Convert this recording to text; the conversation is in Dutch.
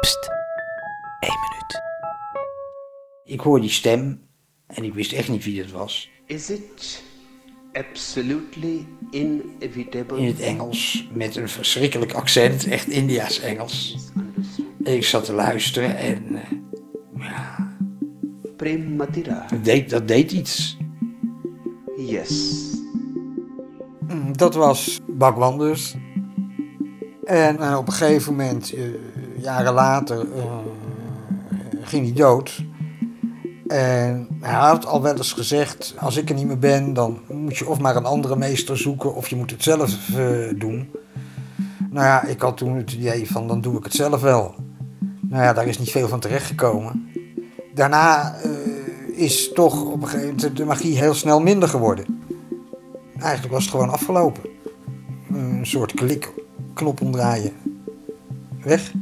Pst, één minuut. Ik hoor die stem en ik wist echt niet wie het was. Is it absolutely inevitable? In het Engels, met een verschrikkelijk accent, echt Indiaas Engels. En ik zat te luisteren en eh, ja, Prem Matira. dat deed, dat deed iets. Yes. Mm, Dat was Bak Wanders. En eh, op een gegeven moment, eh, jaren later, eh, ging hij dood. En hij had al wel eens gezegd, als ik er niet meer ben, dan moet je of maar een andere meester zoeken of je moet het zelf eh, doen. Nou ja, ik had toen het idee van, dan doe ik het zelf wel. Nou ja, daar is niet veel van terechtgekomen. Daarna eh, is toch op een gegeven moment de magie heel snel minder geworden. Eigenlijk was het gewoon afgelopen. Een soort klik, knop omdraaien. Weg.